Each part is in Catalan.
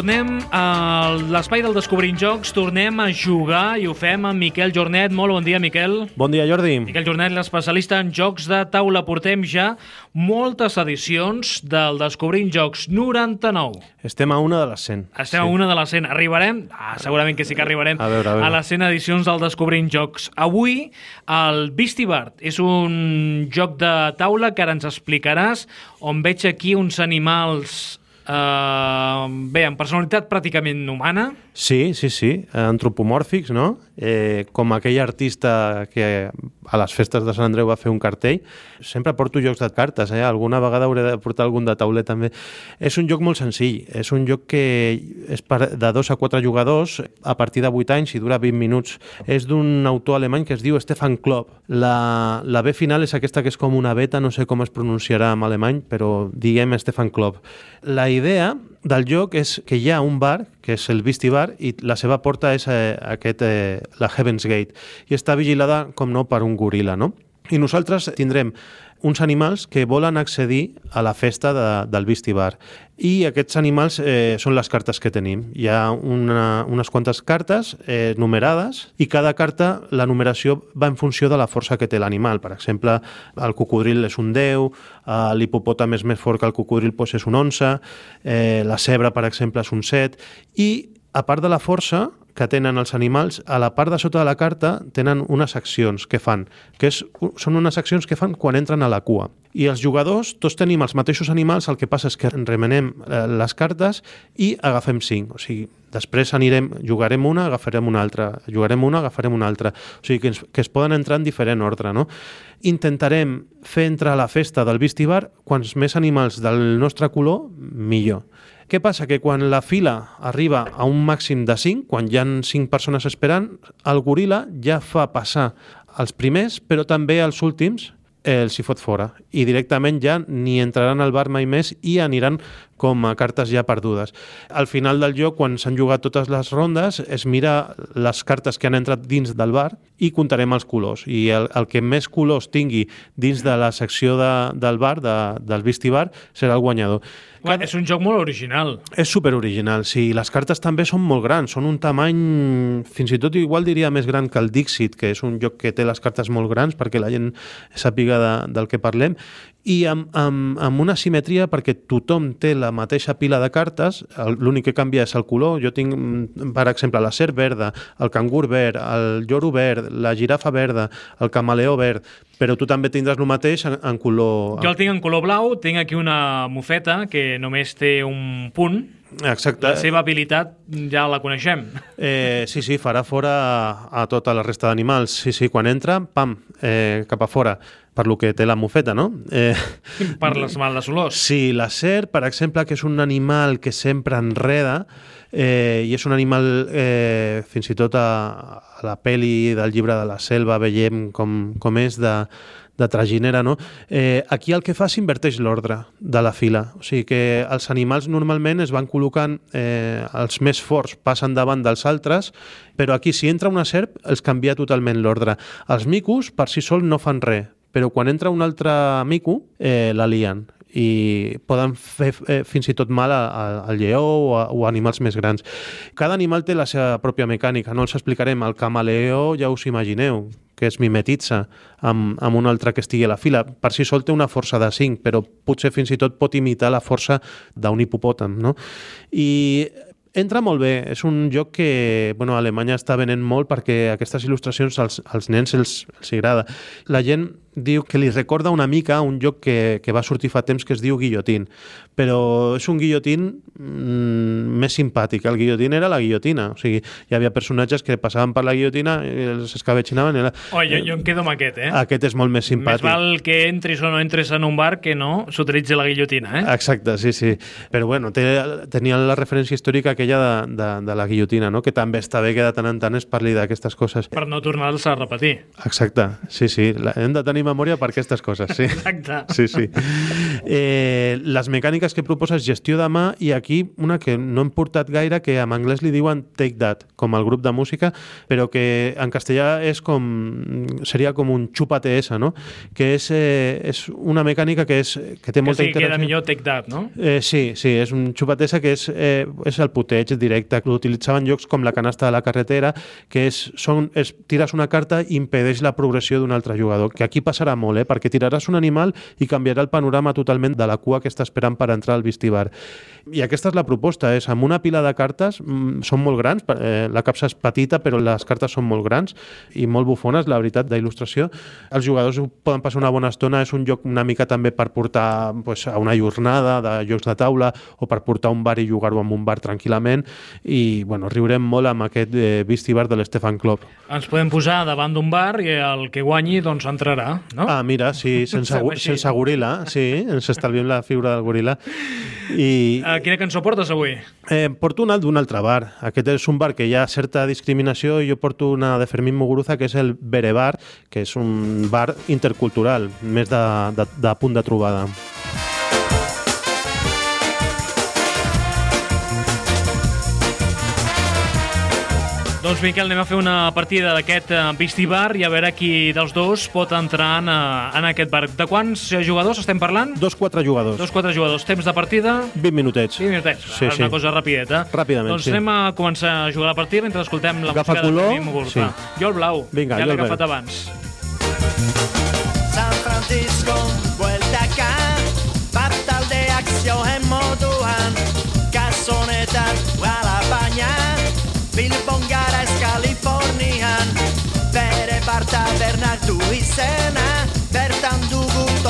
tornem a l'espai del Descobrint Jocs, tornem a jugar i ho fem amb Miquel Jornet. Molt bon dia, Miquel. Bon dia, Jordi. Miquel Jornet, l'especialista en jocs de taula. Portem ja moltes edicions del Descobrint Jocs 99. Estem a una de les 100. Estem sí. a una de les 100. Arribarem? Ah, segurament que sí que arribarem a, veure, a, veure. a les 100 edicions del Descobrint Jocs. Avui, el Beastie Bart és un joc de taula que ara ens explicaràs on veig aquí uns animals Uh, bé, amb personalitat pràcticament humana. Sí, sí, sí, antropomòrfics, no? Eh, com aquell artista que a les festes de Sant Andreu va fer un cartell. Sempre porto jocs de cartes, eh? alguna vegada hauré de portar algun de tauler també. És un joc molt senzill, és un joc que és per, de dos a quatre jugadors a partir de 8 anys i dura 20 minuts. És d'un autor alemany que es diu Stefan Klopp. La, la B final és aquesta que és com una beta, no sé com es pronunciarà en alemany, però diguem Stefan Klopp. La idea del joc és que hi ha un bar, que és el Beastie Bar, i la seva porta és eh, aquest, eh, la Heaven's Gate, i està vigilada, com no, per un goril·la, no? I nosaltres tindrem uns animals que volen accedir a la festa de, del Beastie Bar. I aquests animals eh, són les cartes que tenim. Hi ha una, unes quantes cartes eh, numerades i cada carta, la numeració va en funció de la força que té l'animal. Per exemple, el cocodril és un 10, eh, l'hipopòtam és més fort que el cocodril doncs és un 11, eh, la cebra, per exemple, és un 7, i a part de la força, que tenen els animals, a la part de sota de la carta tenen unes accions que fan, que és, són unes accions que fan quan entren a la cua. I els jugadors, tots tenim els mateixos animals, el que passa és que remenem eh, les cartes i agafem cinc. O sigui, després anirem, jugarem una, agafarem una altra, jugarem una, agafarem una altra. O sigui, que, ens, que es poden entrar en diferent ordre, no? Intentarem fer entrar a la festa del Vistibar quants més animals del nostre color, millor. Què passa? Que quan la fila arriba a un màxim de 5, quan hi han 5 persones esperant, el goril·la ja fa passar els primers, però també els últims, els hi fot fora. I directament ja ni entraran al bar mai més i aniran com a cartes ja perdudes. Al final del joc, quan s'han jugat totes les rondes, es mira les cartes que han entrat dins del bar i comptarem els colors. I el, el que més colors tingui dins de la secció de, del bar, de, del Vistibar, serà el guanyador. Cada... És un joc molt original. És super original, sí. Les cartes també són molt grans, són un tamany, fins i tot igual diria més gran que el Dixit, que és un joc que té les cartes molt grans perquè la gent sàpiga de, del que parlem, i amb, amb, amb una simetria perquè tothom té la mateixa pila de cartes, l'únic que canvia és el color. Jo tinc, per exemple, la serp verda, el cangur verd, el lloro verd, la girafa verda, el camaleó verd, però tu també tindràs el mateix en, en color... Jo el tinc en color blau, tinc aquí una mofeta que només té un punt, Exacte. La seva habilitat ja la coneixem. Eh, sí, sí, farà fora a, a tota la resta d'animals. Sí, sí, quan entra, pam, eh, cap a fora per lo que té la mofeta, no? Eh, per les males olors. Sí, la serp, per exemple, que és un animal que sempre enreda, eh, i és un animal, eh, fins i tot a, a la peli del llibre de la selva veiem com, com és de, de traginera, no? Eh, aquí el que fa s'inverteix l'ordre de la fila. O sigui que els animals normalment es van col·locant, eh, els més forts passen davant dels altres, però aquí si entra una serp els canvia totalment l'ordre. Els micos per si sol no fan res, però quan entra un altre mico eh, la lien i poden fer eh, fins i tot mal al lleó o a, o a animals més grans. Cada animal té la seva pròpia mecànica, no els explicarem. El camaleó ja us imagineu, que es mimetitza amb, amb un altre que estigui a la fila. Per si sol té una força de 5, però potser fins i tot pot imitar la força d'un hipopòtam. No? I entra molt bé. És un joc que bueno, a Alemanya està venent molt perquè aquestes il·lustracions als, als nens els, els agrada. La gent diu que li recorda una mica un joc que, que va sortir fa temps que es diu Guillotín, però és un guillotín mm, més simpàtic. El guillotín era la guillotina, o sigui, hi havia personatges que passaven per la guillotina i els escabetxinaven. La... Oh, jo, jo em quedo amb aquest, eh? Aquest és molt més simpàtic. Més val que entris o no entres en un bar que no s'utilitzi la guillotina, eh? Exacte, sí, sí. Però bueno, té, tenia la referència històrica aquella de, de, de la guillotina, no? que també està bé que de tant en tant es parli d'aquestes coses. Per no tornar-los a repetir. Exacte, sí, sí. Hem de tenir memòria per aquestes coses, sí. Exacte. Sí, sí. Eh, les mecàniques que proposa és gestió de mà i aquí una que no hem portat gaire, que en anglès li diuen Take That, com el grup de música, però que en castellà és com seria com un xupate esa, no? Que és, eh, és una mecànica que, és, que té Que molta sí, interacció. millor Take That, no? Eh, sí, sí, és un xupatesa que és, eh, és el puteig directe, que l'utilitzaven jocs com la canasta de la carretera, que és, són, és tires una carta i impedeix la progressió d'un altre jugador, que aquí passarà molt, eh, perquè tiraràs un animal i canviarà el panorama totalment de la cua que està esperant per entrar al vestibar. I aquesta és la proposta, és amb una pila de cartes, mm, són molt grans, eh, la capsa és petita, però les cartes són molt grans i molt bufones, la veritat, d'il·lustració. Els jugadors ho poden passar una bona estona, és un joc una mica també per portar pues, a una jornada de jocs de taula o per portar un bar i jugar-ho en un bar tranquil·lament i bueno, riurem molt amb aquest eh, Vistibar de l'Stefan Klopp. Ens podem posar davant d'un bar i el que guanyi doncs entrarà, no? Ah, mira, sí, sense, sense goril·la, sí, ens estalviem la figura del goril·la. I Uh, quina cançó portes avui? eh, porto una d'un altre bar. Aquest és un bar que hi ha certa discriminació i jo porto una de Fermín Muguruza, que és el Berebar, que és un bar intercultural, més de, de, de punt de trobada. Doncs Miquel, anem a fer una partida d'aquest Vistibar i a veure qui dels dos pot entrar en, uh, en aquest bar. De quants eh, jugadors estem parlant? Dos, quatre jugadors. Dos, quatre jugadors. Temps de partida? 20 minutets. 20 minutets. Sí, una sí. cosa rapideta. Ràpidament, doncs sí. anem a començar a jugar la partida mentre escoltem la Agafa música de color, Fermín Muguruza. sí. Jo el blau. Vinga, ja jo l'he agafat verd. abans. San Francisco, bueltaka Bat taldeak zioen moduan Gazonetan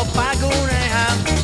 Copenhagen